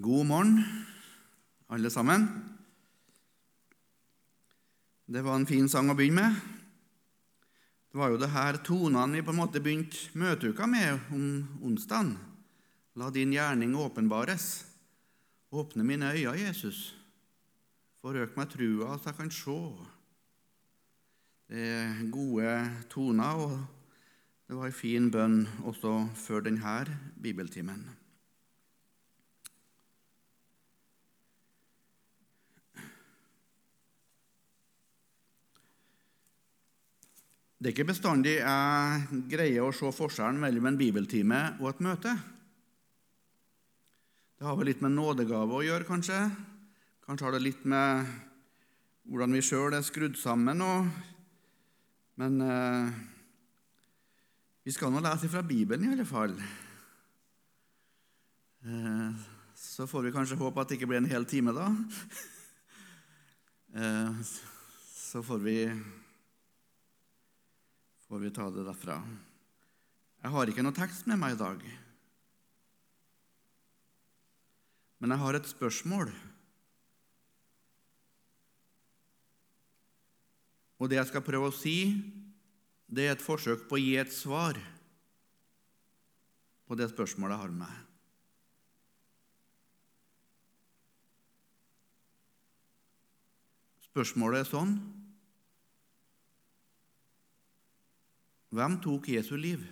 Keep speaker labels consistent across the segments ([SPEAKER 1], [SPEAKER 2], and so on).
[SPEAKER 1] God morgen, alle sammen. Det var en fin sang å begynne med. Det var jo det her tonene vi på en måte begynte møteuka med om onsdagen. La din gjerning åpenbares. Åpne mine øyne, Jesus. Forøk meg trua, så jeg kan se. Det er gode toner, og det var en fin bønn også før denne bibeltimen. Det er ikke bestandig jeg greier å se forskjellen mellom en bibeltime og et møte. Det har vel litt med nådegave å gjøre, kanskje. Kanskje har det litt med hvordan vi sjøl er skrudd sammen. Og, men eh, vi skal nå lese fra Bibelen, i alle fall. Eh, så får vi kanskje håpe at det ikke blir en hel time, da. eh, så får vi får vi ta det derfra. Jeg har ikke noe tekst med meg i dag. Men jeg har et spørsmål. Og det jeg skal prøve å si, det er et forsøk på å gi et svar på det spørsmålet jeg har med meg. Spørsmålet er sånn Hvem tok Jesu liv?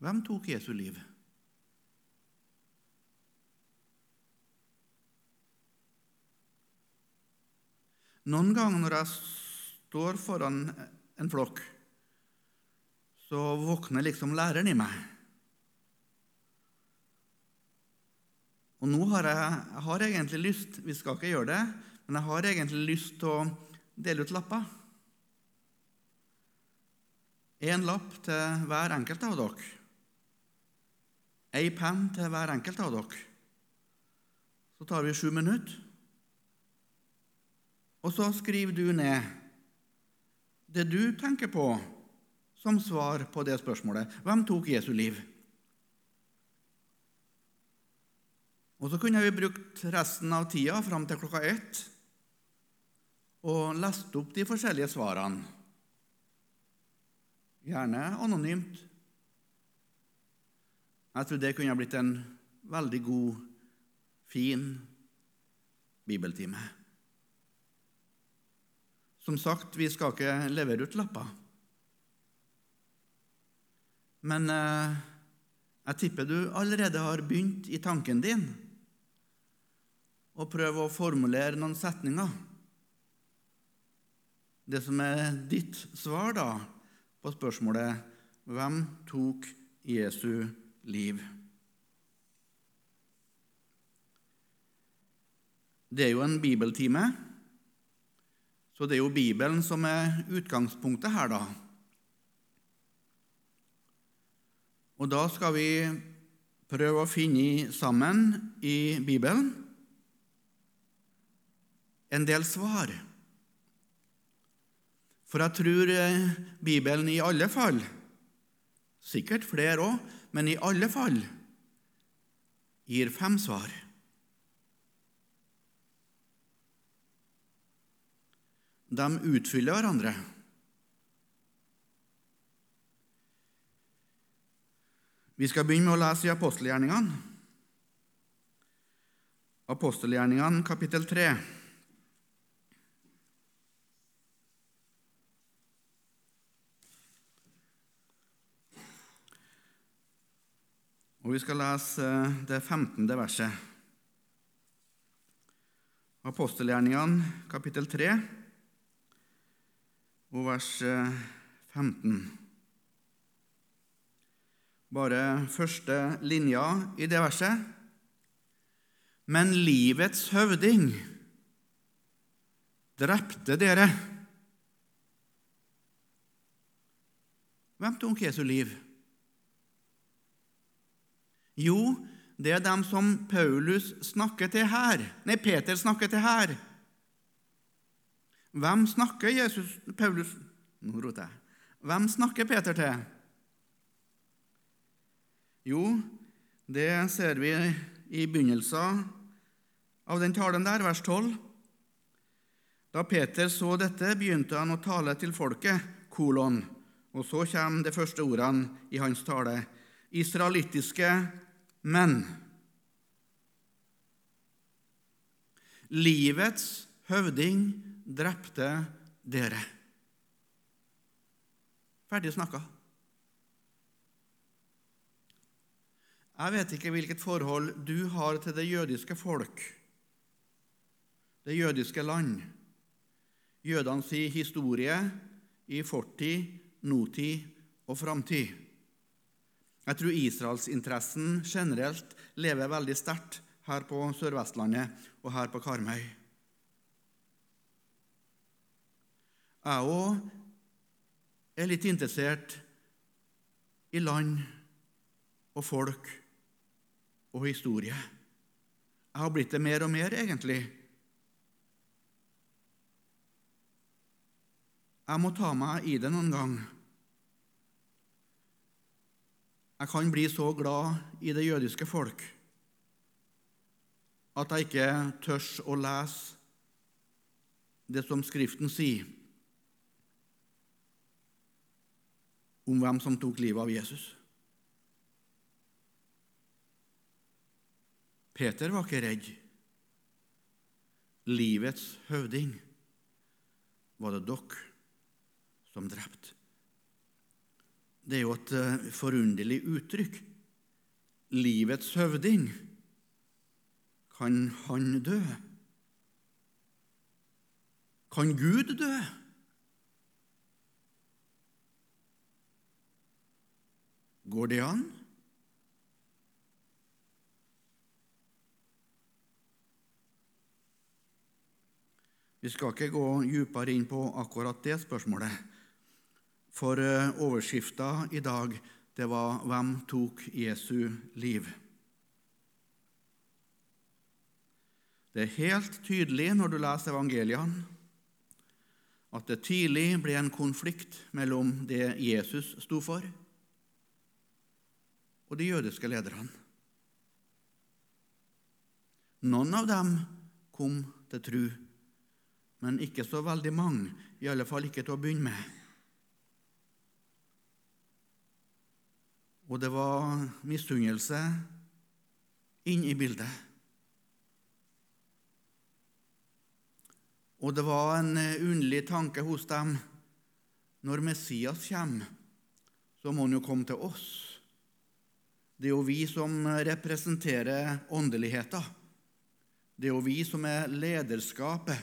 [SPEAKER 1] Hvem tok Jesu liv? Noen ganger når jeg står foran en flokk, så våkner liksom læreren i meg. Og nå har jeg, jeg har egentlig lyst Vi skal ikke gjøre det, men jeg har egentlig lyst til å dele ut lapper. Én lapp til hver enkelt av dere. Ei penn til hver enkelt av dere. Så tar vi sju minutter. Og så skriver du ned det du tenker på som svar på det spørsmålet. Hvem tok Jesu liv? Og så kunne vi brukt resten av tida fram til klokka ett og leste opp de forskjellige svarene. Gjerne anonymt. Jeg tror det kunne blitt en veldig god, fin bibeltime. Som sagt, vi skal ikke levere ut lapper. Men eh, jeg tipper du allerede har begynt i tanken din å prøve å formulere noen setninger. Det som er ditt svar da på spørsmålet hvem tok Jesu liv? Det er jo en bibeltime, så det er jo Bibelen som er utgangspunktet her, da. Og da skal vi prøve å finne sammen i Bibelen en del svar. For jeg tror eh, Bibelen i alle fall, sikkert flere òg, men i alle fall gir fem svar. De utfyller hverandre. Vi skal begynne med å lese i apostelgjerningene. Apostelgjerningene kapittel 3. Og Vi skal lese det 15. verset. Apostelgjerningene kapittel 3 og vers 15. Bare første linja i det verset. Men livets høvding drepte dere. Hvem tok Jesu liv? Jo, det er dem som Paulus snakker til her. Nei, Peter snakker til her. Hvem snakker Jesus Paulus Nå roter jeg. Hvem snakker Peter til? Jo, det ser vi i begynnelsen av den talen der, vers 12. Da Peter så dette, begynte han å tale til folket, kolon, og så kommer de første ordene i hans tale. Israelittiske menn. Livets høvding drepte dere. Ferdig snakka. Jeg vet ikke hvilket forhold du har til det jødiske folk, det jødiske land, jødene sier historie i fortid, nåtid og framtid. Jeg tror israelsinteressen generelt lever veldig sterkt her på Sør-Vestlandet og her på Karmøy. Jeg òg er litt interessert i land og folk og historie. Jeg har blitt det mer og mer, egentlig. Jeg må ta meg i det noen gang. Jeg kan bli så glad i det jødiske folk at jeg ikke tør å lese det som Skriften sier om hvem som tok livet av Jesus. Peter var ikke redd. Livets høvding var det dere som drepte. Det er jo et eh, forunderlig uttrykk. Livets høvding. Kan han dø? Kan Gud dø? Går det an? Vi skal ikke gå dypere inn på akkurat det spørsmålet, for eh, overskrifta i dag det var 'Hvem tok Jesu liv?' Det er helt tydelig når du leser evangeliene, at det tidlig ble en konflikt mellom det Jesus sto for, og de jødiske lederne. Noen av dem kom til tru, men ikke så veldig mange, i alle fall ikke til å begynne med. Og det var misunnelse inn i bildet. Og det var en underlig tanke hos dem når Messias kommer, så må han jo komme til oss. Det er jo vi som representerer åndeligheten. Det er jo vi som er lederskapet.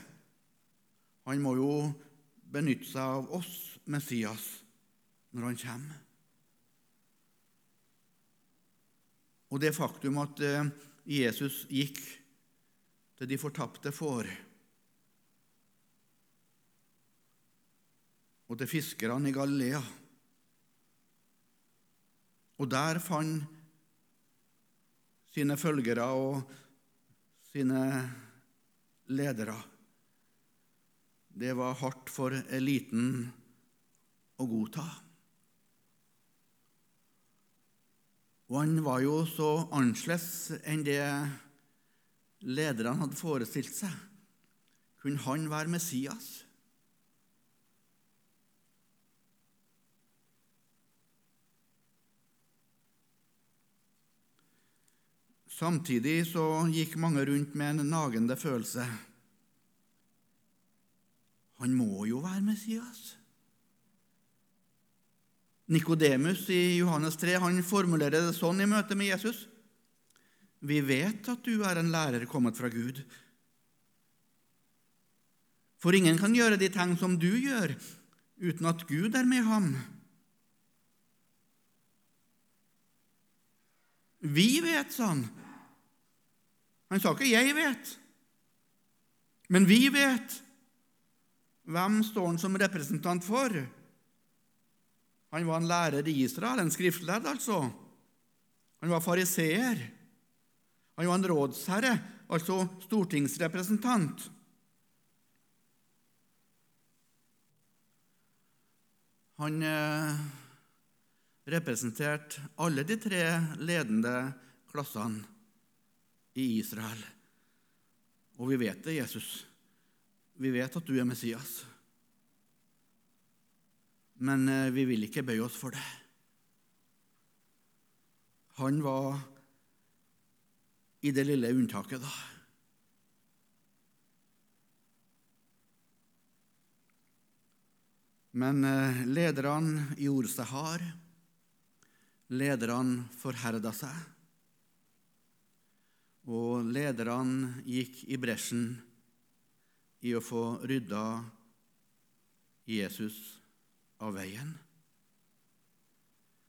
[SPEAKER 1] Han må jo benytte seg av oss, Messias, når han kommer. Og det faktum at eh, Jesus gikk til de fortapte får og til fiskerne i Galilea. Og der fant sine følgere og sine ledere. Det var hardt for eliten å godta. Og han var jo så annerledes enn det lederne hadde forestilt seg. Kunne han være Messias? Samtidig så gikk mange rundt med en nagende følelse. Han må jo være Messias. Nikodemus i Johannes 3 han formulerer det sånn i møte med Jesus. Vi vet at du er en lærer kommet fra Gud. For ingen kan gjøre de tegn som du gjør, uten at Gud er med ham. Vi vet, sa han, han sa ikke 'jeg vet', men vi vet. Hvem står han som representant for? Han var en lærer i Israel, en skriftledd, altså. Han var fariseer. Han var en rådsherre, altså stortingsrepresentant. Han eh, representerte alle de tre ledende klassene i Israel. Og vi vet det, Jesus. Vi vet at du er Messias. Men eh, vi vil ikke bøye oss for det. Han var i det lille unntaket, da. Men lederne gjorde seg hard. Lederne forherda seg. Og lederne gikk i bresjen i å få rydda Jesus av veien.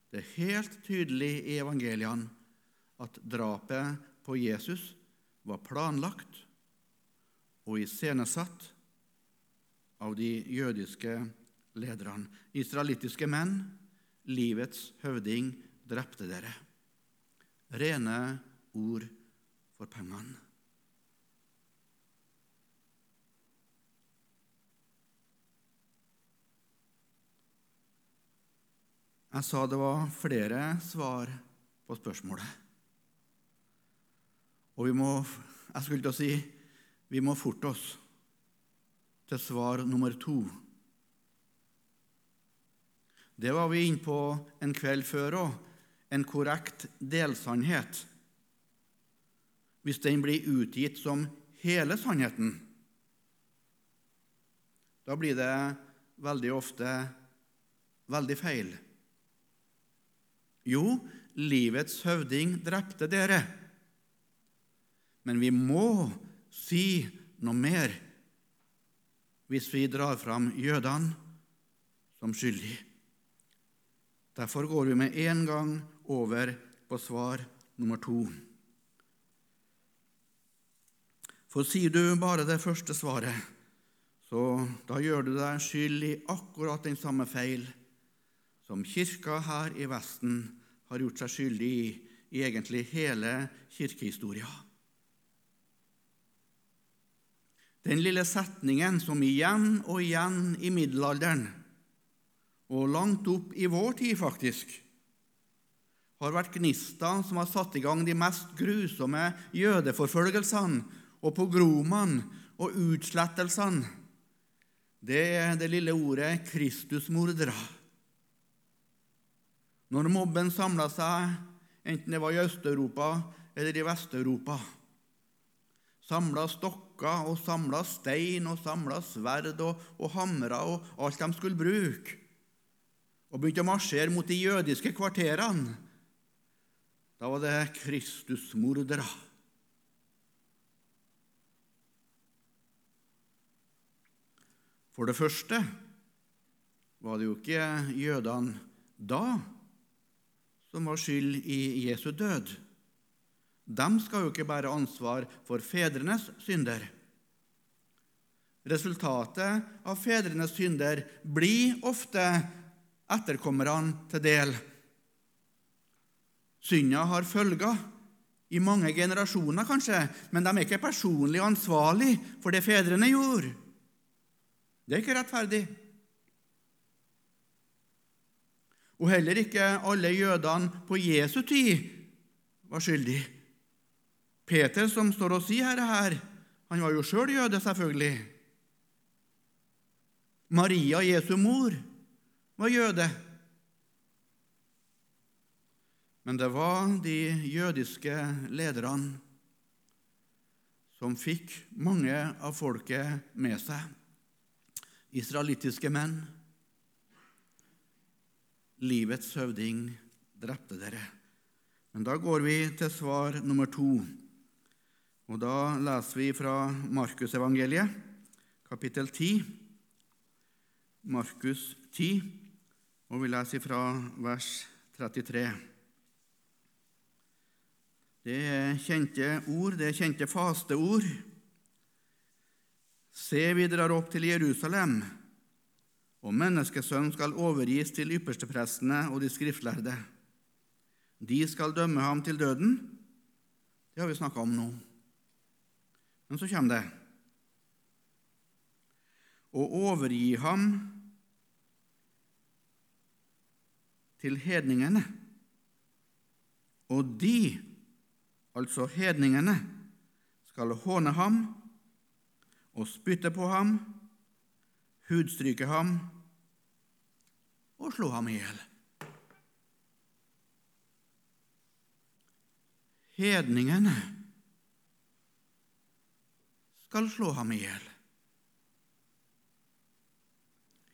[SPEAKER 1] Det er helt tydelig i evangeliene at drapet på Jesus var planlagt og iscenesatt av de jødiske lederne. Israelittiske menn, livets høvding, drepte dere. Rene ord for pengene. Jeg sa det var flere svar på spørsmålet. Og vi må Jeg skulle til å si vi må forte oss til svar nummer to. Det var vi inne på en kveld før òg. En korrekt delsannhet. Hvis den blir utgitt som hele sannheten, da blir det veldig ofte veldig feil. Jo, livets høvding drepte dere. Men vi må si noe mer hvis vi drar fram jødene som skyldige. Derfor går vi med en gang over på svar nummer to. For sier du bare det første svaret, så da gjør du deg skyld i akkurat den samme feil som kirka her i Vesten har gjort seg skyldig i i egentlig hele kirkehistoria. Den lille setningen som igjen og igjen i middelalderen og langt opp i vår tid, faktisk, har vært gnister som har satt i gang de mest grusomme jødeforfølgelsene og pogromene og utslettelsene. Det er det lille ordet Kristusmordere. Når mobben samla seg, enten det var i Øst-Europa eller i Vest-Europa, samla stokker og samla stein og samla sverd og, og hamrer og alt de skulle bruke, og begynte å marsjere mot de jødiske kvarterene. Da var det Kristusmordere. For det første var det jo ikke jødene da som var skyld i Jesu død. De skal jo ikke bære ansvar for fedrenes synder. Resultatet av fedrenes synder blir ofte etterkommerne til del. Synda har følger i mange generasjoner, kanskje, men de er ikke personlig ansvarlig for det fedrene gjorde. Det er ikke rettferdig. Og heller ikke alle jødene på Jesu tid var skyldige. Peter, som står og sier dette, han var jo sjøl jøde, selvfølgelig. Maria, Jesu mor, var jøde. Men det var de jødiske lederne som fikk mange av folket med seg. Israelittiske menn. Livets høvding drepte dere. Men da går vi til svar nummer to. Og da leser vi fra Markusevangeliet, kapittel 10. Markus 10, og vi leser fra vers 33. Det er kjente ord, det er kjente fasteord. Se, vi drar opp til Jerusalem, og menneskesønnen skal overgis til yppersteprestene og de skriftlærde. De skal dømme ham til døden. Det har vi snakka om nå. Men så kommer det. Å overgi ham til hedningene. Og de, altså hedningene, skal håne ham og spytte på ham, hudstryke ham og slå ham i hjel. Hedningene skal slå ham i hjel.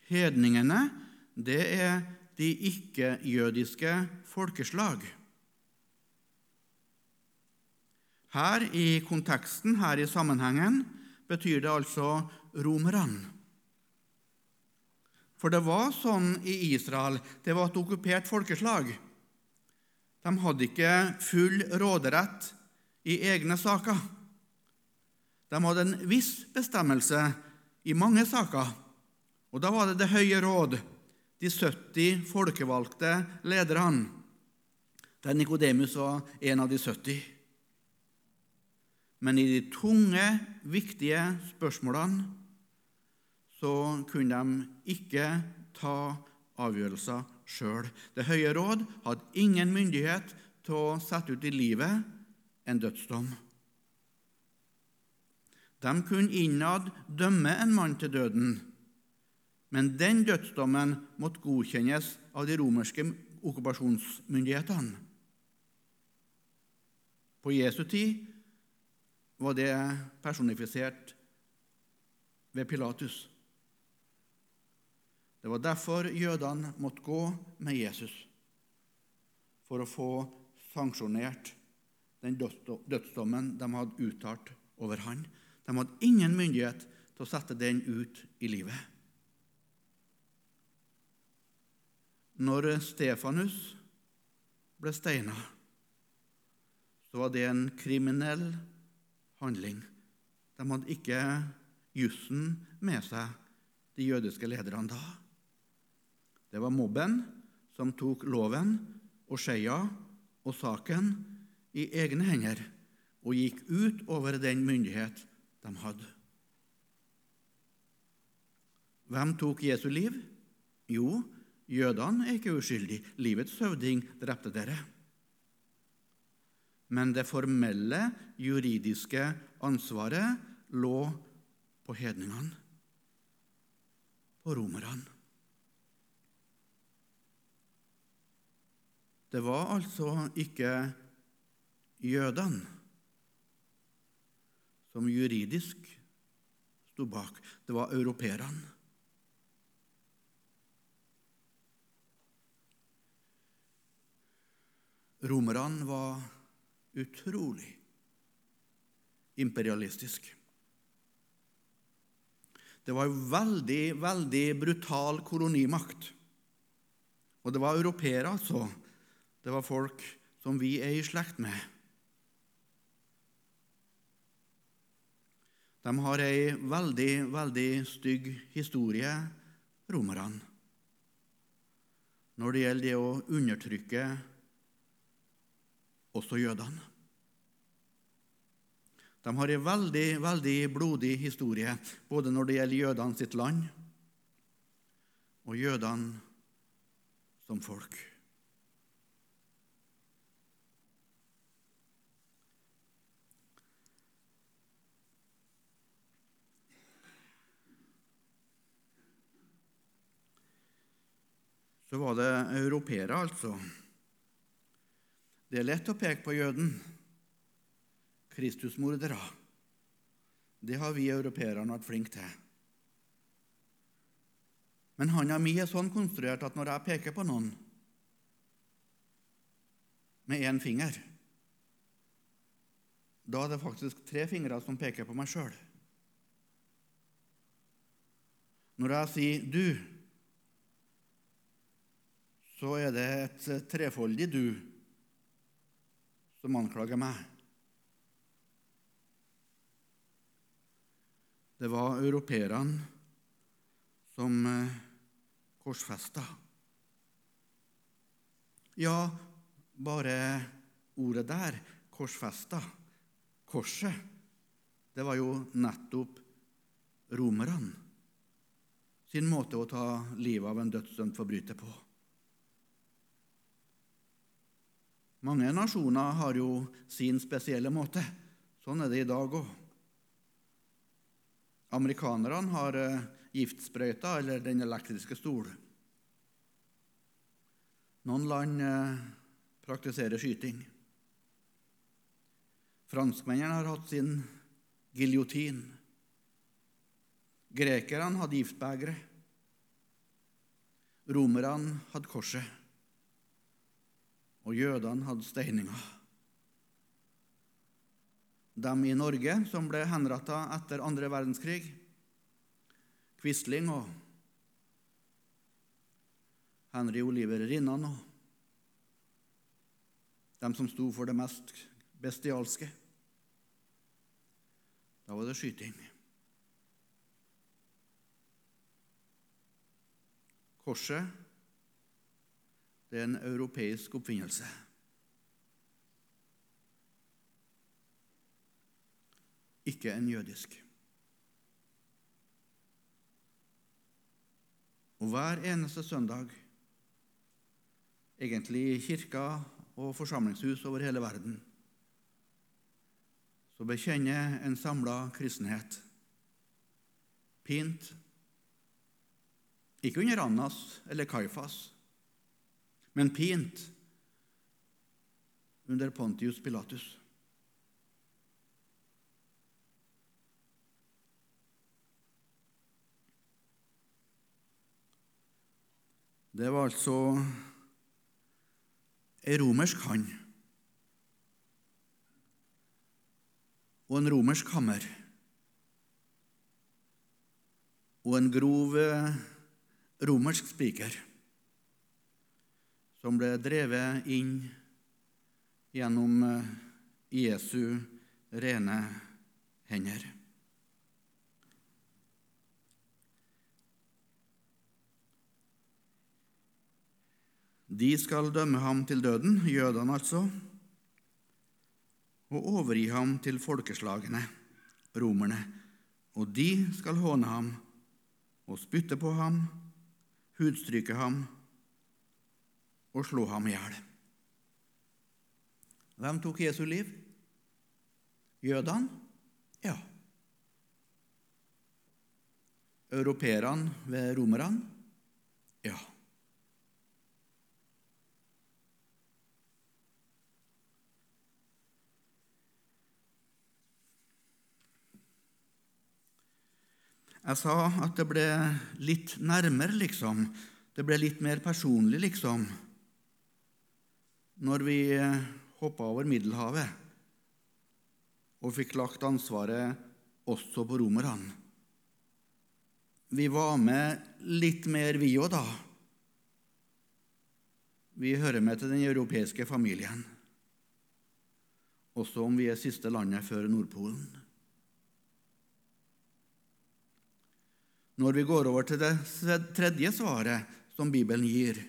[SPEAKER 1] Hedningene, det er de ikke-jødiske folkeslag. Her i konteksten, her i sammenhengen, betyr det altså romerne. For det var sånn i Israel. Det var et okkupert folkeslag. De hadde ikke full råderett i egne saker. De hadde en viss bestemmelse i mange saker. Og da var det Det høye råd, de 70 folkevalgte lederne, der Nikodemus var en av de 70. Men i de tunge, viktige spørsmålene så kunne de ikke ta avgjørelser sjøl. Det høye råd hadde ingen myndighet til å sette ut i livet en dødsdom. De kunne innad dømme en mann til døden, men den dødsdommen måtte godkjennes av de romerske okkupasjonsmyndighetene. På Jesu tid var det personifisert ved Pilatus. Det var derfor jødene måtte gå med Jesus, for å få sanksjonert den dødsdommen de hadde uttalt over han. De hadde ingen myndighet til å sette den ut i livet. Når Stefanus ble steina, så var det en kriminell handling. De hadde ikke jussen med seg, de jødiske lederne da. Det var mobben som tok loven og skeia og saken i egne hender og gikk ut over den myndighet de hadde. Hvem tok Jesu liv? Jo, jødene er ikke uskyldige. Livets høvding drepte dere. Men det formelle, juridiske ansvaret lå på hedningene, på romerne. Det var altså ikke jødene som juridisk sto bak. Det var europeerne. Romerne var utrolig imperialistiske. Det var veldig, veldig brutal kolonimakt. Og det var europeere, altså, det var folk som vi er i slekt med. De har ei veldig, veldig stygg historie, romerne, når det gjelder det å undertrykke også jødene. De har en veldig, veldig blodig historie, både når det gjelder jødene sitt land og jødene som folk. Så var det europeere, altså. Det er lett å peke på jøden. Kristusmordere. Det har vi europeerne vært flinke til. Men handa mi er sånn konstruert at når jeg peker på noen med én finger, da er det faktisk tre fingre som peker på meg sjøl. Når jeg sier 'du', så er det et trefoldig du som anklager meg. Det var europeerne som eh, korsfesta. Ja, bare ordet der, korsfesta, korset, det var jo nettopp romerne sin måte å ta livet av en dødsdømt forbryter på. Mange nasjoner har jo sin spesielle måte. Sånn er det i dag òg. Amerikanerne har eh, giftsprøyta eller den elektriske stol. Noen land eh, praktiserer skyting. Franskmennene har hatt sin giljotin. Grekerne hadde giftbegeret. Romerne hadde korset. Og jødene hadde steininger. De i Norge som ble henretta etter andre verdenskrig, Quisling og Henry Oliver Rinnan og de som sto for det mest bestialske. Da var det skyting. Korset det er en europeisk oppfinnelse. Ikke en jødisk. Og hver eneste søndag, egentlig i kirka og forsamlingshus over hele verden, så bekjenner en samla kristenhet pint ikke under Annas eller Kaifas, men pint under Pontius Pilatus. Det var altså ei romersk hand og en romersk hammer og en grov eh, romersk spiker som ble drevet inn gjennom eh, Jesu rene hender. De skal dømme ham til døden, jødene altså, og overgi ham til folkeslagene, romerne, og de skal håne ham og spytte på ham, hudstryke ham og slå ham i hjel. Hvem tok Jesu liv? Jødene? Ja. Europeerne ved romerne? Ja. Jeg sa at det ble litt nærmere, liksom. Det ble litt mer personlig, liksom, når vi hoppa over Middelhavet og fikk lagt ansvaret også på romerne. Vi var med litt mer, vi òg, da. Vi hører med til den europeiske familien, også om vi er siste landet før Nordpolen. når vi går over til det tredje svaret som Bibelen gir.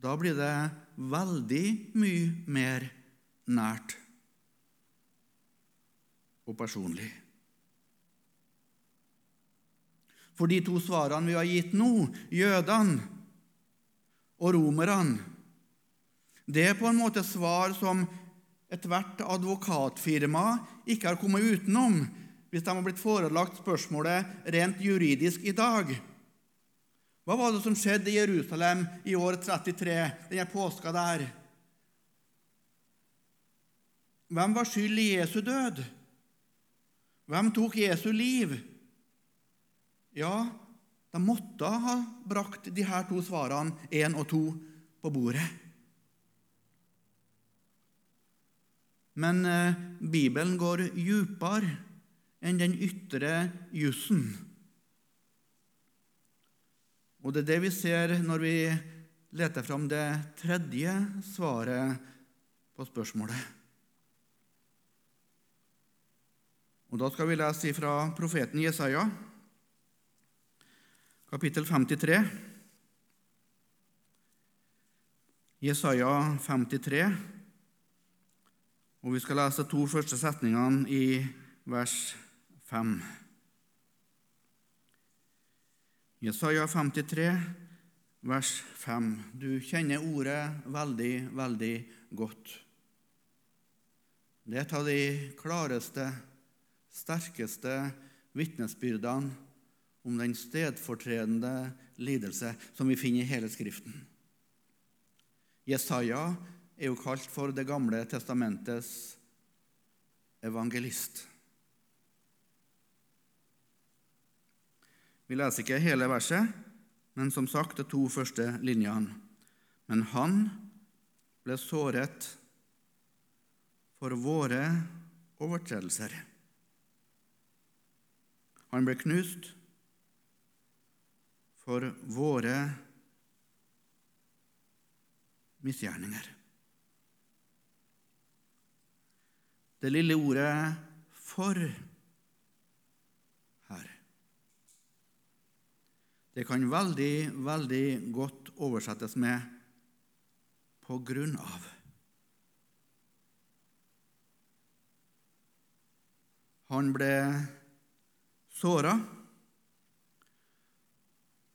[SPEAKER 1] Da blir det veldig mye mer nært og personlig. For de to svarene vi har gitt nå, jødene og romerne, det er på en måte svar som ethvert advokatfirma ikke har kommet utenom hvis de har blitt forelagt spørsmålet rent juridisk i dag. Hva var det som skjedde i Jerusalem i år 33, denne påska der? Hvem var skyld i Jesu død? Hvem tok Jesu liv? Ja, de måtte ha brakt de her to svarene, én og to, på bordet. Men eh, Bibelen går djupere enn den ytre jussen. Og det er det vi ser når vi leter fram det tredje svaret på spørsmålet. Og Da skal vi lese fra profeten Jesaja, kapittel 53. Jesaja 53, og vi skal lese to første setningene i vers 5. Jesaja 53, vers 5. Du kjenner ordet veldig, veldig godt. Det er et av de klareste, sterkeste vitnesbyrdene om den stedfortredende lidelse som vi finner i hele Skriften. Jesaja er jo kalt for Det gamle testamentets evangelist. Vi leser ikke hele verset, men som sagt de to første linjene. Men han ble såret for våre overtredelser. Han ble knust for våre misgjerninger. Det lille ordet 'for' her Det kan veldig, veldig godt oversettes med 'på grunn av'. Han ble såra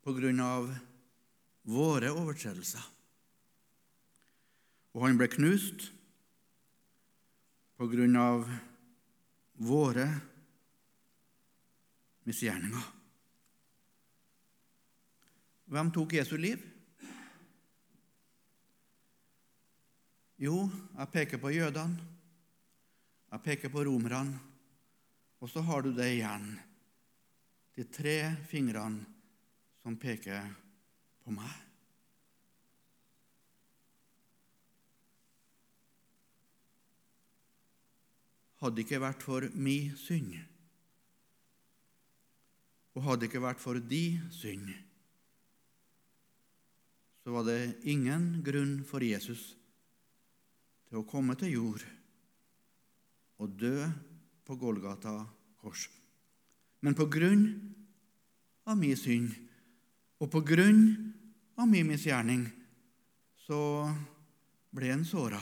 [SPEAKER 1] på grunn av våre overtredelser. Og han ble knust på grunn av våre misgjerninger. Hvem tok Jesu liv? Jo, jeg peker på jødene, jeg peker på romerne, og så har du det igjen, de tre fingrene som peker på meg. Hadde det ikke vært for mi synd, og hadde det ikke vært for de synd, så var det ingen grunn for Jesus til å komme til jord og dø på Golgata kors. Men på grunn av min synd og på grunn av min misgjerning så ble han såra.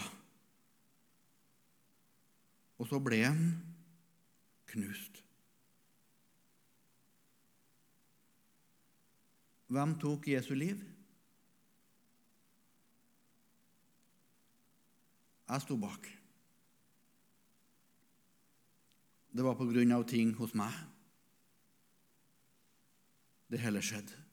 [SPEAKER 1] Og så ble han knust. Hvem tok Jesu liv? Jeg sto bak. Det var på grunn av ting hos meg det hele skjedde.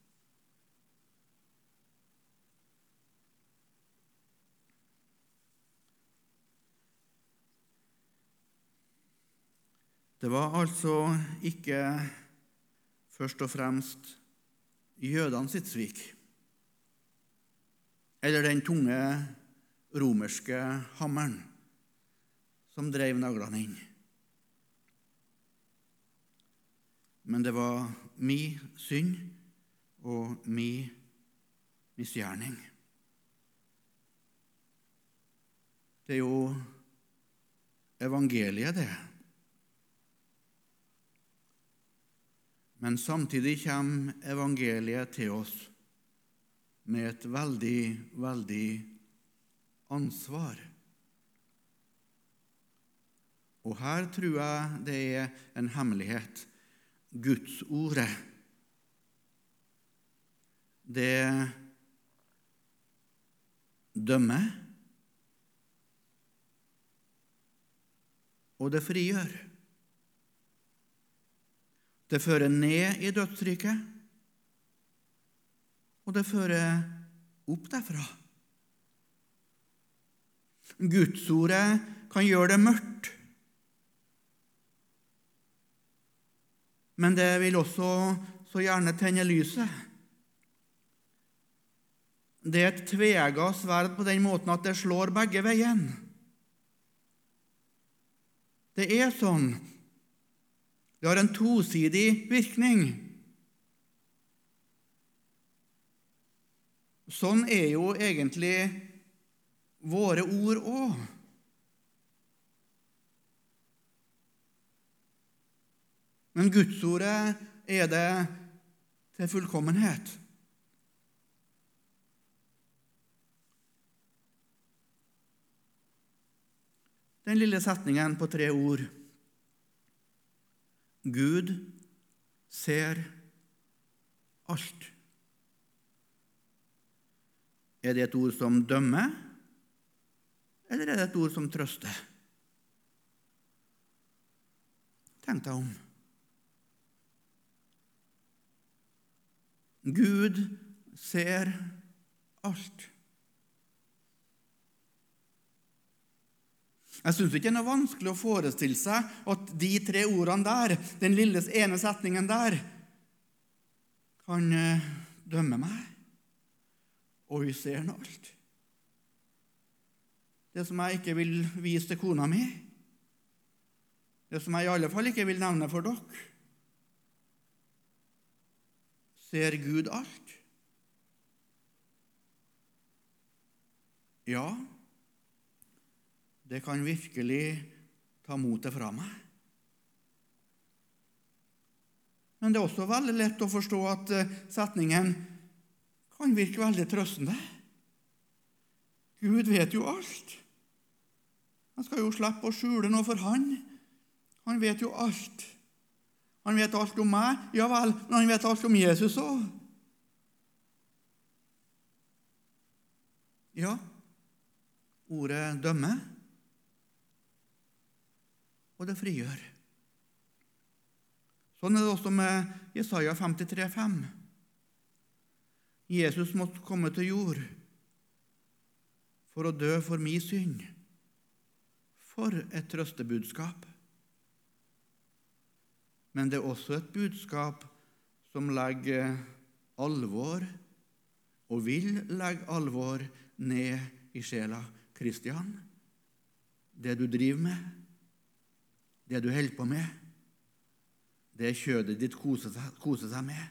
[SPEAKER 1] Det var altså ikke først og fremst jødene sitt svik eller den tunge romerske hammeren som drev naglene inn. Men det var mi synd og mi misgjerning. Det er jo evangeliet, det. Men samtidig kommer evangeliet til oss med et veldig, veldig ansvar. Og her tror jeg det er en hemmelighet. Gudsordet, det dømmer, og det frigjør. Det fører ned i dødsriket, og det fører opp derfra. Gudsordet kan gjøre det mørkt, men det vil også så gjerne tenne lyset. Det er et tvega sverd på den måten at det slår begge veiene. Det er sånn det har en tosidig virkning. Sånn er jo egentlig våre ord òg. Men Gudsordet er det til fullkommenhet. Den lille setningen på tre ord Gud ser alt. Er det et ord som dømmer, eller er det et ord som trøster? Tenk deg om. Gud ser alt. Jeg syns ikke det er noe vanskelig å forestille seg at de tre ordene der, den lille ene setningen der, kan eh, dømme meg. Og vi ser nå alt. Det som jeg ikke vil vise til kona mi, det som jeg i alle fall ikke vil nevne for dere, ser Gud alt? Ja, det kan virkelig ta motet fra meg. Men det er også veldig lett å forstå at eh, setningen kan virke veldig trøstende. Gud vet jo alt. Jeg skal jo slippe å skjule noe for han. Han vet jo alt. Han vet alt om meg, ja vel, men han vet alt om Jesus òg. Ja, ordet 'dømme' og det frigjør. Sånn er det også med Jesaja 53, 5. Jesus måtte komme til jord for å dø for min synd. For et trøstebudskap! Men det er også et budskap som legger alvor, og vil legge alvor, ned i sjela. Kristian, det du driver med, det du holder på med, det kjødet ditt koser seg, koser seg med.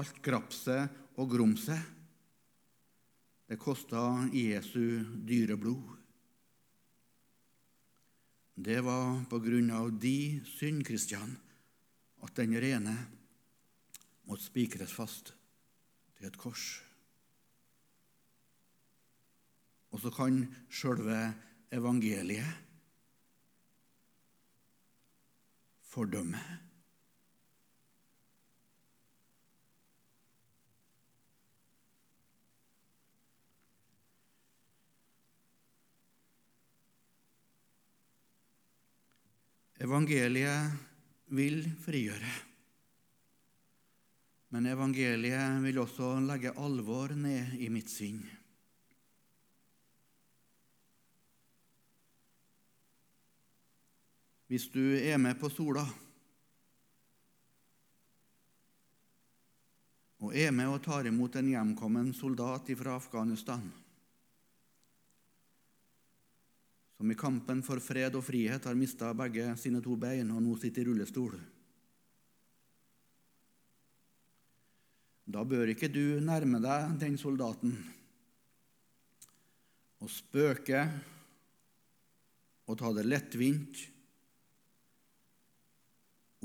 [SPEAKER 1] Alt grapset og grumset, det kosta Jesu dyre blod. Det var på grunn av de synd, Kristian, at den rene måtte spikres fast til et kors. Og så kan sjølve evangeliet fordømme. Evangeliet vil frigjøre. Men evangeliet vil også legge alvor ned i mitt sinn. hvis du er med på Sola og er med og tar imot en hjemkommen soldat fra Afghanistan, som i kampen for fred og frihet har mista begge sine to bein og nå sitter i rullestol. Da bør ikke du nærme deg den soldaten og spøke og ta det lettvint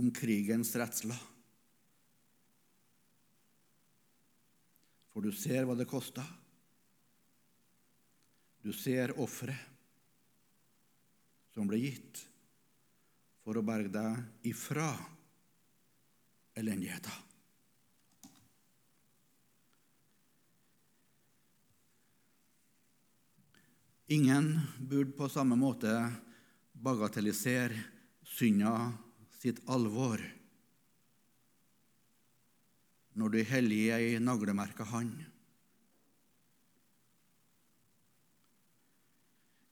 [SPEAKER 1] om krigens redsler. For du ser hva det kosta. Du ser offeret som ble gitt for å berge deg ifra elendigheta. Ingen burde på samme måte bagatellisere synda sitt alvor når du heller i ei naglemerka hand.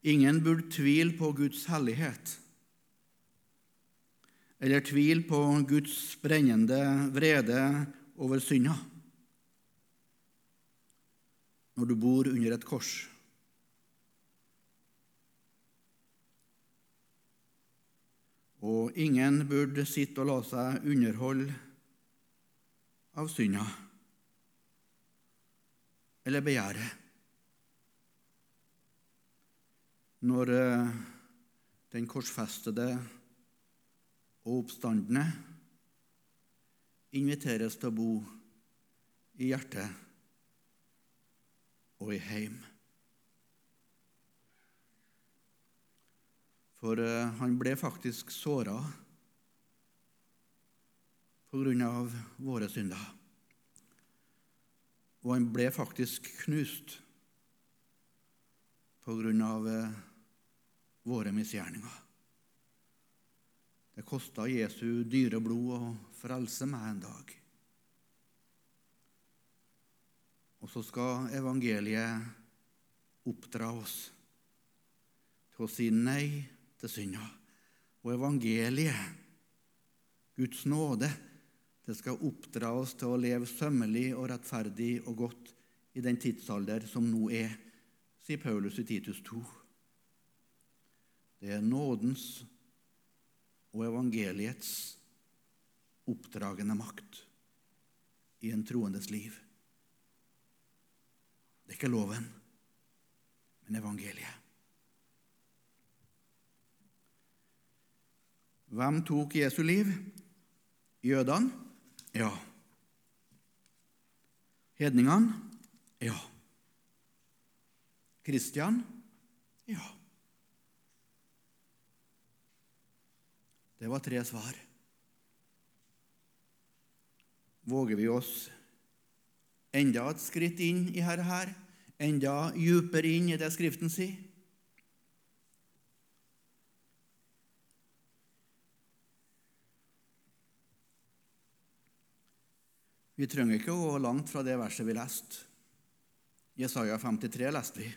[SPEAKER 1] Ingen burde tvile på Guds hellighet eller tvile på Guds brennende vrede over synda når du bor under et kors. og ingen burde sitte og la seg underholde av synda eller begjæret. Når eh, den korsfestede og oppstandende inviteres til å bo i hjertet og i heim. For eh, han ble faktisk såra på grunn av våre synder. og han ble faktisk knust på grunn av eh, våre misgjerninger. Det kosta Jesu dyre blod å frelse meg en dag. Og så skal evangeliet oppdra oss til å si nei til synda. Og evangeliet, Guds nåde, det skal oppdra oss til å leve sømmelig og rettferdig og godt i den tidsalder som nå er, sier Paulus i Titus 2. Det er nådens og evangeliets oppdragende makt i en troendes liv. Det er ikke loven, men evangeliet. Hvem tok Jesu liv? Jødene? Ja. Hedningene? Ja. Kristian? Ja. Det var tre svar. Våger vi oss enda et skritt inn i dette her, enda dypere inn i det Skriften sier? Vi trenger ikke å gå langt fra det verset vi leste. Jesaja 53 leste vi.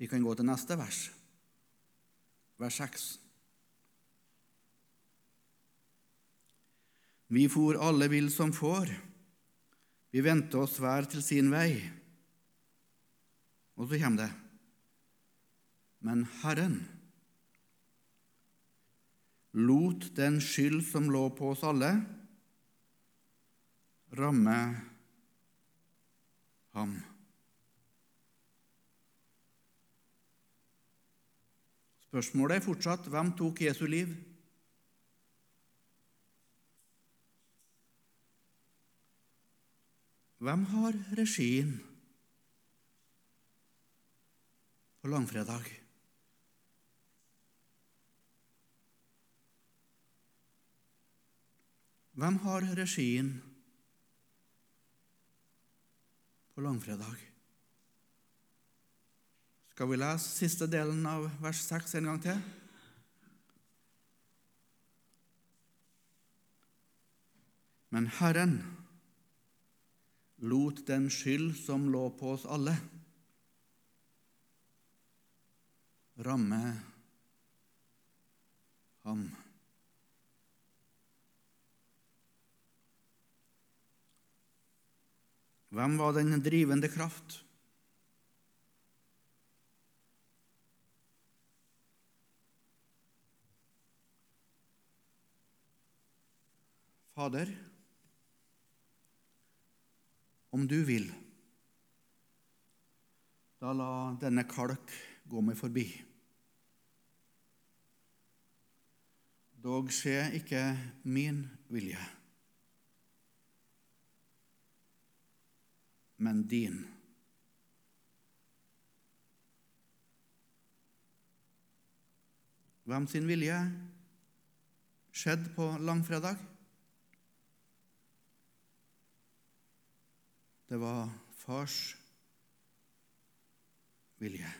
[SPEAKER 1] Vi kan gå til neste vers, vers 6. Vi for alle vill som får, vi vendte oss hver til sin vei. Og så kommer det. Men Herren lot den skyld som lå på oss alle, ramme ham. Spørsmålet er fortsatt hvem tok Jesu liv? Hvem har regien på langfredag? Hvem har regien på langfredag? Skal vi lese siste delen av vers 6 en gang til? Men Herren lot den skyld som lå på oss alle, ramme ham. Hvem var den drivende kraft? Fader, om du vil, da la denne kalk gå meg forbi. Dog skje ikke min vilje, men din. Hvem sin vilje skjedde på langfredag? Det var fars vilje.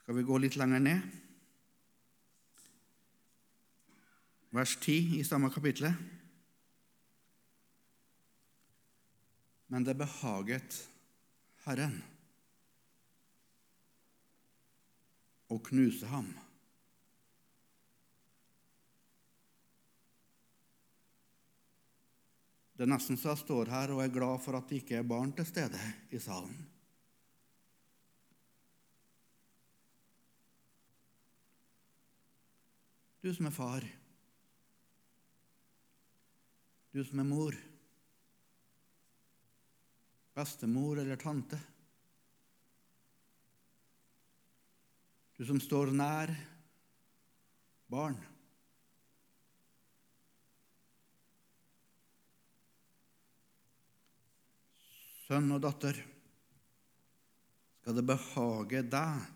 [SPEAKER 1] Skal vi gå litt lenger ned? Vers 10 i samme kapittel. Men det behaget Herren å knuse ham. Det er nesten så jeg står her og er glad for at det ikke er barn til stede i salen. Du som er far, du som er mor, bestemor eller tante. Du som står nær barn. Sønn og datter, skal det behage deg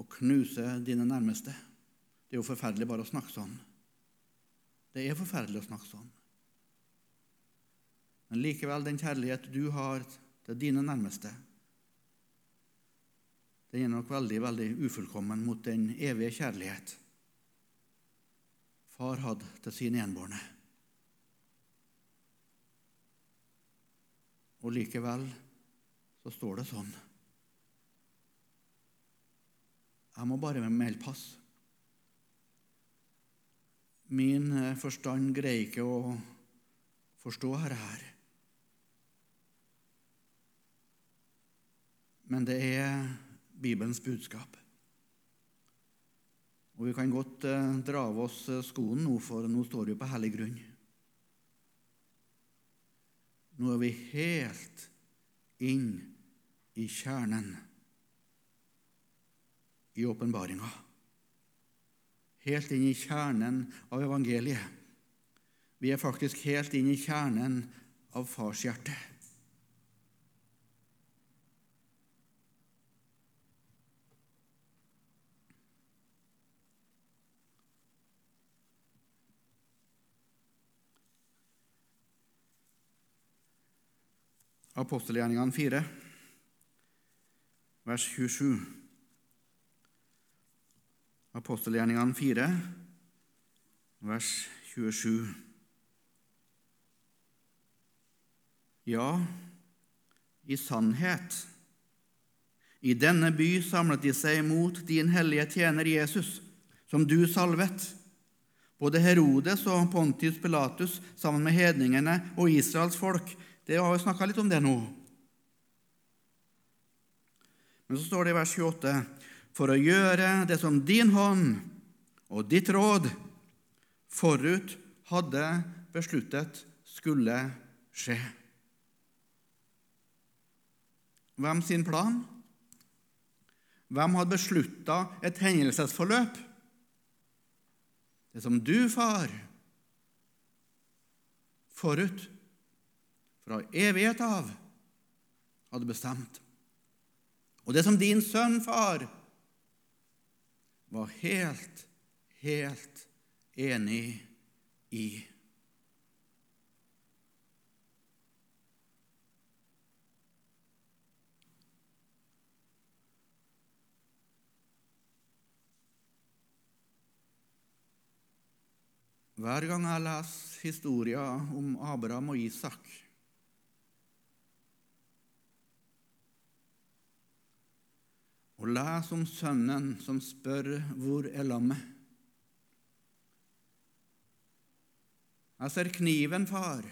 [SPEAKER 1] å knuse dine nærmeste. Det er jo forferdelig bare å snakke sånn. Det er forferdelig å snakke sånn. Men likevel, den kjærlighet du har til dine nærmeste, den er nok veldig, veldig ufullkommen mot den evige kjærlighet far hadde til sine enbårne. Og likevel så står det sånn. Jeg må bare melde pass. Min eh, forstand greier ikke å forstå dette her. Men det er Bibelens budskap. Og vi kan godt eh, dra av oss eh, skoene nå, for nå står vi på hellig grunn. Nå er vi helt inn i kjernen i åpenbaringa. Helt inn i kjernen av evangeliet. Vi er faktisk helt inn i kjernen av farshjertet. Apostelgjerningene 4, vers 27. Apostelgjerningene 4, vers 27. Ja, i sannhet, i denne by samlet de seg mot din hellige tjener Jesus, som du salvet. Både Herodes og Pontius Pilatus sammen med hedningene og Israels folk det har jo snakka litt om det nå. Men så står det i vers 28.: For å gjøre det som din hånd og ditt råd forut hadde besluttet skulle skje. Hvem sin plan? Hvem hadde beslutta et hendelsesforløp? Det som du, far, forut fra evighet av hadde bestemt. Og det som din sønn, far, var helt, helt enig i. Hver gang jeg leser historier om Abraham og Isak, og les om sønnen som spør hvor er lammet. Jeg ser kniven, far.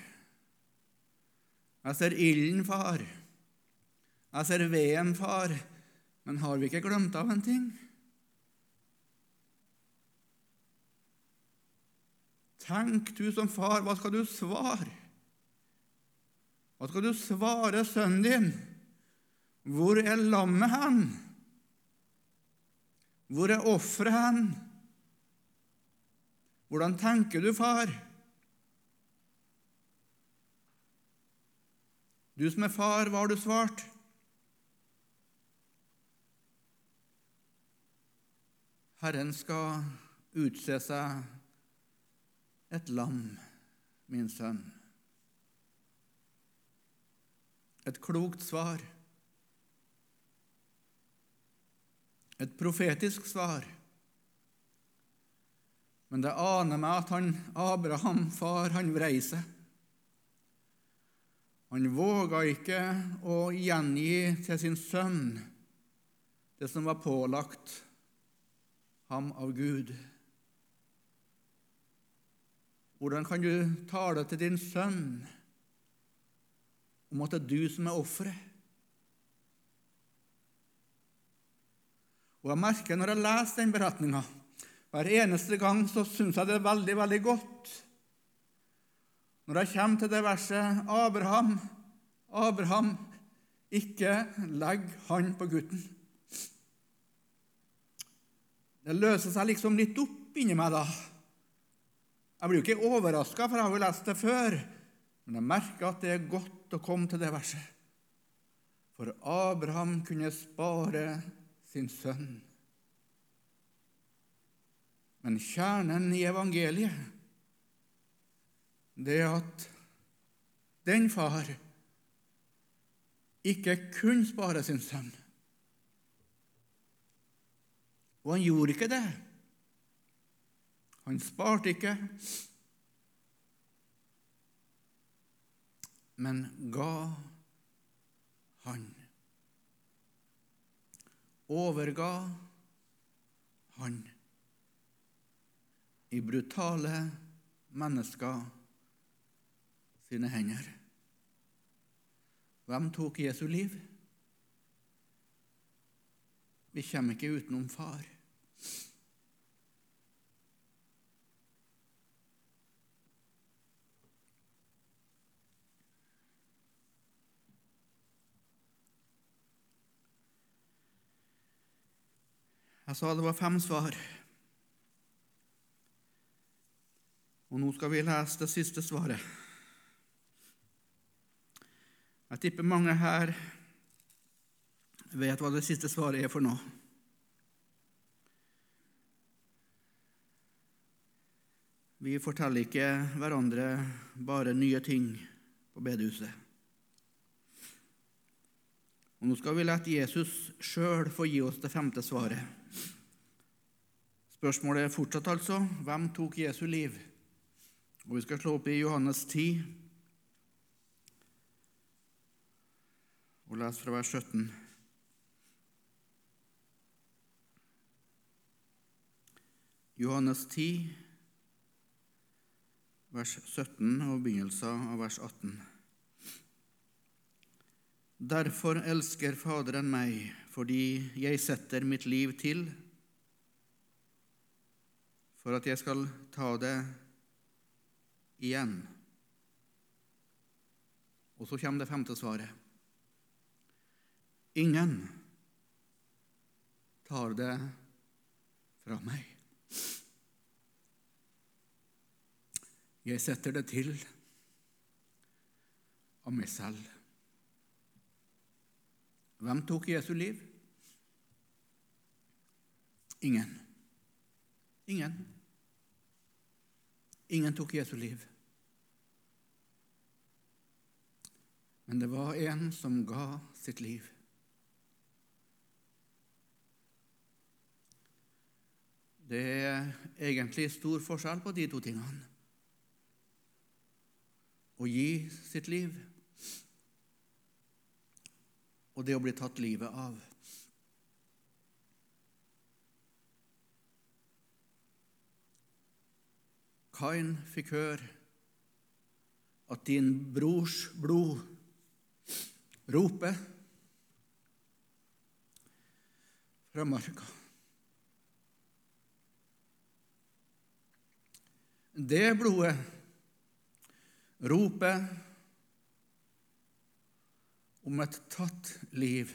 [SPEAKER 1] Jeg ser ilden, far. Jeg ser veden, far. Men har vi ikke glemt av en ting? Tenk du som far, hva skal du svare? Hva skal du svare sønnen din? Hvor er lammet hen? Hvor er offeret hen? Hvordan tenker du, far? Du som er far, hva har du svart? Herren skal utse seg et lam, min sønn. Et klokt svar. Et profetisk svar. Men det aner meg at han, Abraham, far, han vrei seg. Han våga ikke å gjengi til sin sønn det som var pålagt ham av Gud. Hvordan kan du tale til din sønn om at det er du som er offeret? Og jeg merker når jeg leser den beretninga Hver eneste gang så syns jeg det er veldig, veldig godt. Når jeg kommer til det verset Abraham, Abraham, ikke legg han på gutten. Det løser seg liksom litt opp inni meg da. Jeg blir jo ikke overraska, for jeg har jo lest det før. Men jeg merker at det er godt å komme til det verset. For Abraham kunne spare sin sønn. Men kjernen i evangeliet det er at den far ikke kunne spare sin sønn. Og han gjorde ikke det. Han sparte ikke, men ga han. Overga han i brutale mennesker sine hender. Hvem tok Jesu liv? Vi kommer ikke utenom far. Jeg sa det var fem svar. Og nå skal vi lese det siste svaret. Jeg tipper mange her vet hva det siste svaret er for noe. Vi forteller ikke hverandre bare nye ting på bedehuset. Og Nå skal vi la Jesus sjøl få gi oss det femte svaret. Spørsmålet er fortsatt altså hvem tok Jesu liv? Og Vi skal slå opp i Johannes 10 og lese fra vers 17. Johannes 10, vers 17 og begynnelsen av vers 18. Derfor elsker Faderen meg, fordi jeg setter mitt liv til, for at jeg skal ta det igjen. Og så kommer det femte svaret. Ingen tar det fra meg. Jeg setter det til av meg selv. Hvem tok Jesu liv? Ingen. Ingen. Ingen tok Jesu liv. Men det var en som ga sitt liv. Det er egentlig stor forskjell på de to tingene. Å gi sitt liv og det å bli tatt livet av. Kain fikk høre at din brors blod roper fra marka. Det blodet roper om et tatt liv.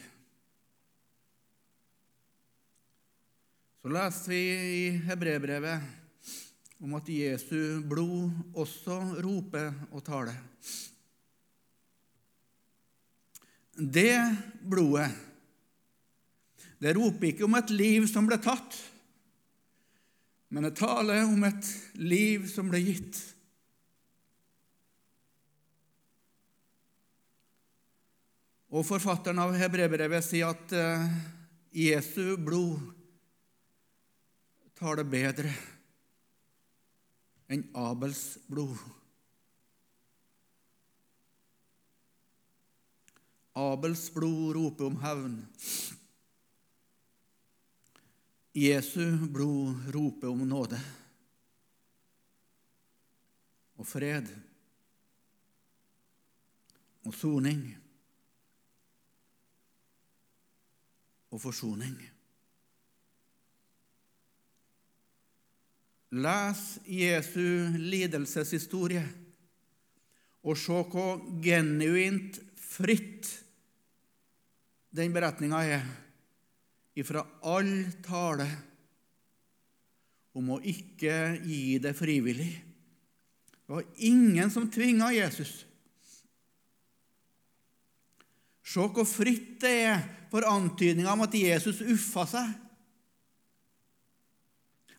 [SPEAKER 1] Så leste vi i hebreerbrevet om at Jesu blod også roper og taler. Det blodet, det roper ikke om et liv som ble tatt, men det taler om et liv som ble gitt. Og Forfatteren av Hebreerbrevet sier at uh, Jesu blod tar det bedre enn Abels blod. Abels blod roper om hevn. Jesu blod roper om nåde og fred og soning og forsoning. Les Jesu lidelseshistorie og se hvor genuint fritt den beretninga er ifra all tale om å ikke gi det frivillig. Det var ingen som tvinga Jesus. Se hvor fritt det er for antydninga om at Jesus uffa seg.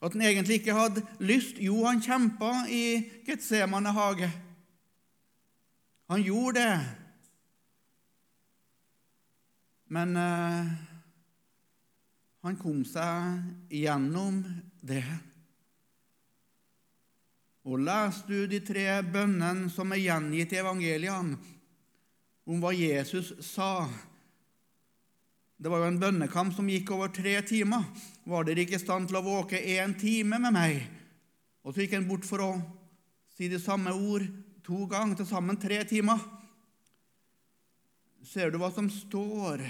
[SPEAKER 1] At han egentlig ikke hadde lyst. Jo, han kjempa i Getsemane hage. Han gjorde det. Men eh, han kom seg gjennom det. Og leser du de tre bønnene som er gjengitt i evangeliene, om hva Jesus sa Det var jo en bønnekamp som gikk over tre timer. Var dere ikke i stand til å våke én time med meg? Og så gikk han bort for å si de samme ord to ganger, til sammen tre timer. Ser du hva som står,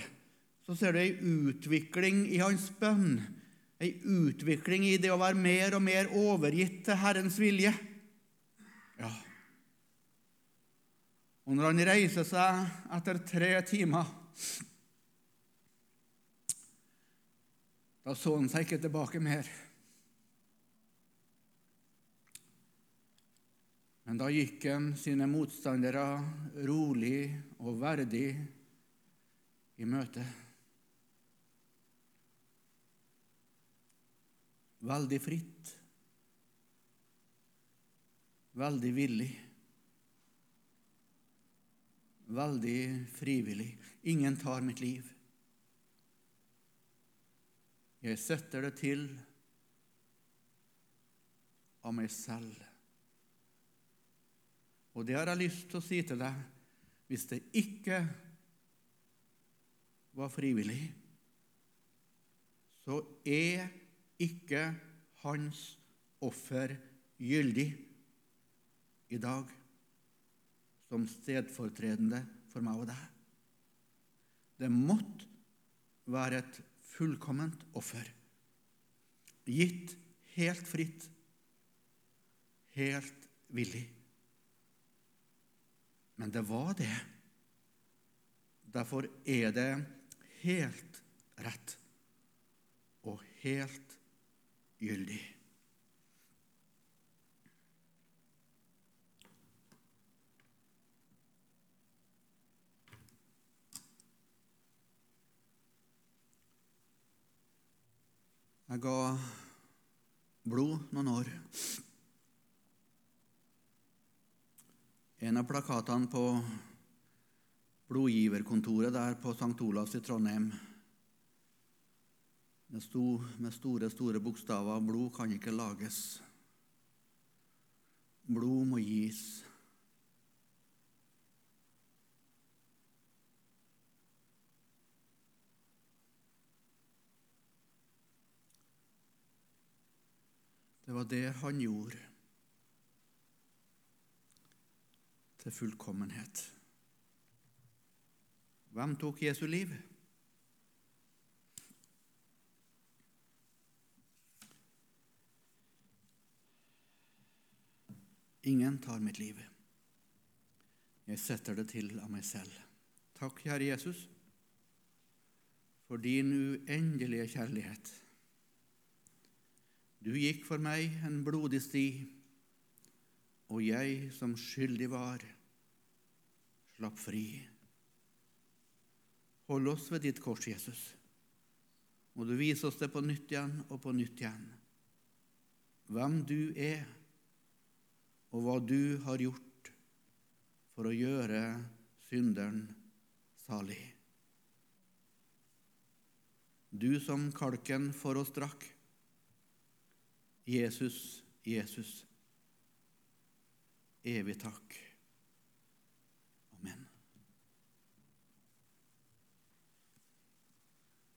[SPEAKER 1] så ser du ei utvikling i hans bønn ei utvikling i det å være mer og mer overgitt til Herrens vilje. Ja. Og når han reiser seg etter tre timer Da så han seg ikke tilbake mer. Men da gikk han sine motstandere rolig og verdig i møte. veldig fritt, veldig villig, veldig frivillig. Ingen tar mitt liv. Jeg setter det til av meg selv. Og det har jeg lyst til å si til deg hvis det ikke var frivillig, så er ikke hans offer gyldig i dag som stedfortredende for meg og deg. Det måtte være et fullkomment offer, gitt helt fritt, helt villig. Men det var det. Derfor er det helt rett og helt gyldig. Jeg ga blod noen år. En av plakatene på blodgiverkontoret der på St. Olavs i Trondheim det sto med store, store bokstaver 'Blod kan ikke lages'. Blod må gis. Det var det han gjorde til fullkommenhet. Hvem tok Jesu liv? Ingen tar mitt liv. Jeg setter det til av meg selv. Takk, Herre Jesus, for din uendelige kjærlighet. Du gikk for meg en blodig sti, og jeg som skyldig var, slapp fri. Hold oss ved ditt kors, Jesus. Må du vise oss det på nytt igjen og på nytt igjen, hvem du er og hva du har gjort for å gjøre synderen salig. Du som kalken for oss drakk. Jesus, Jesus, evig takk.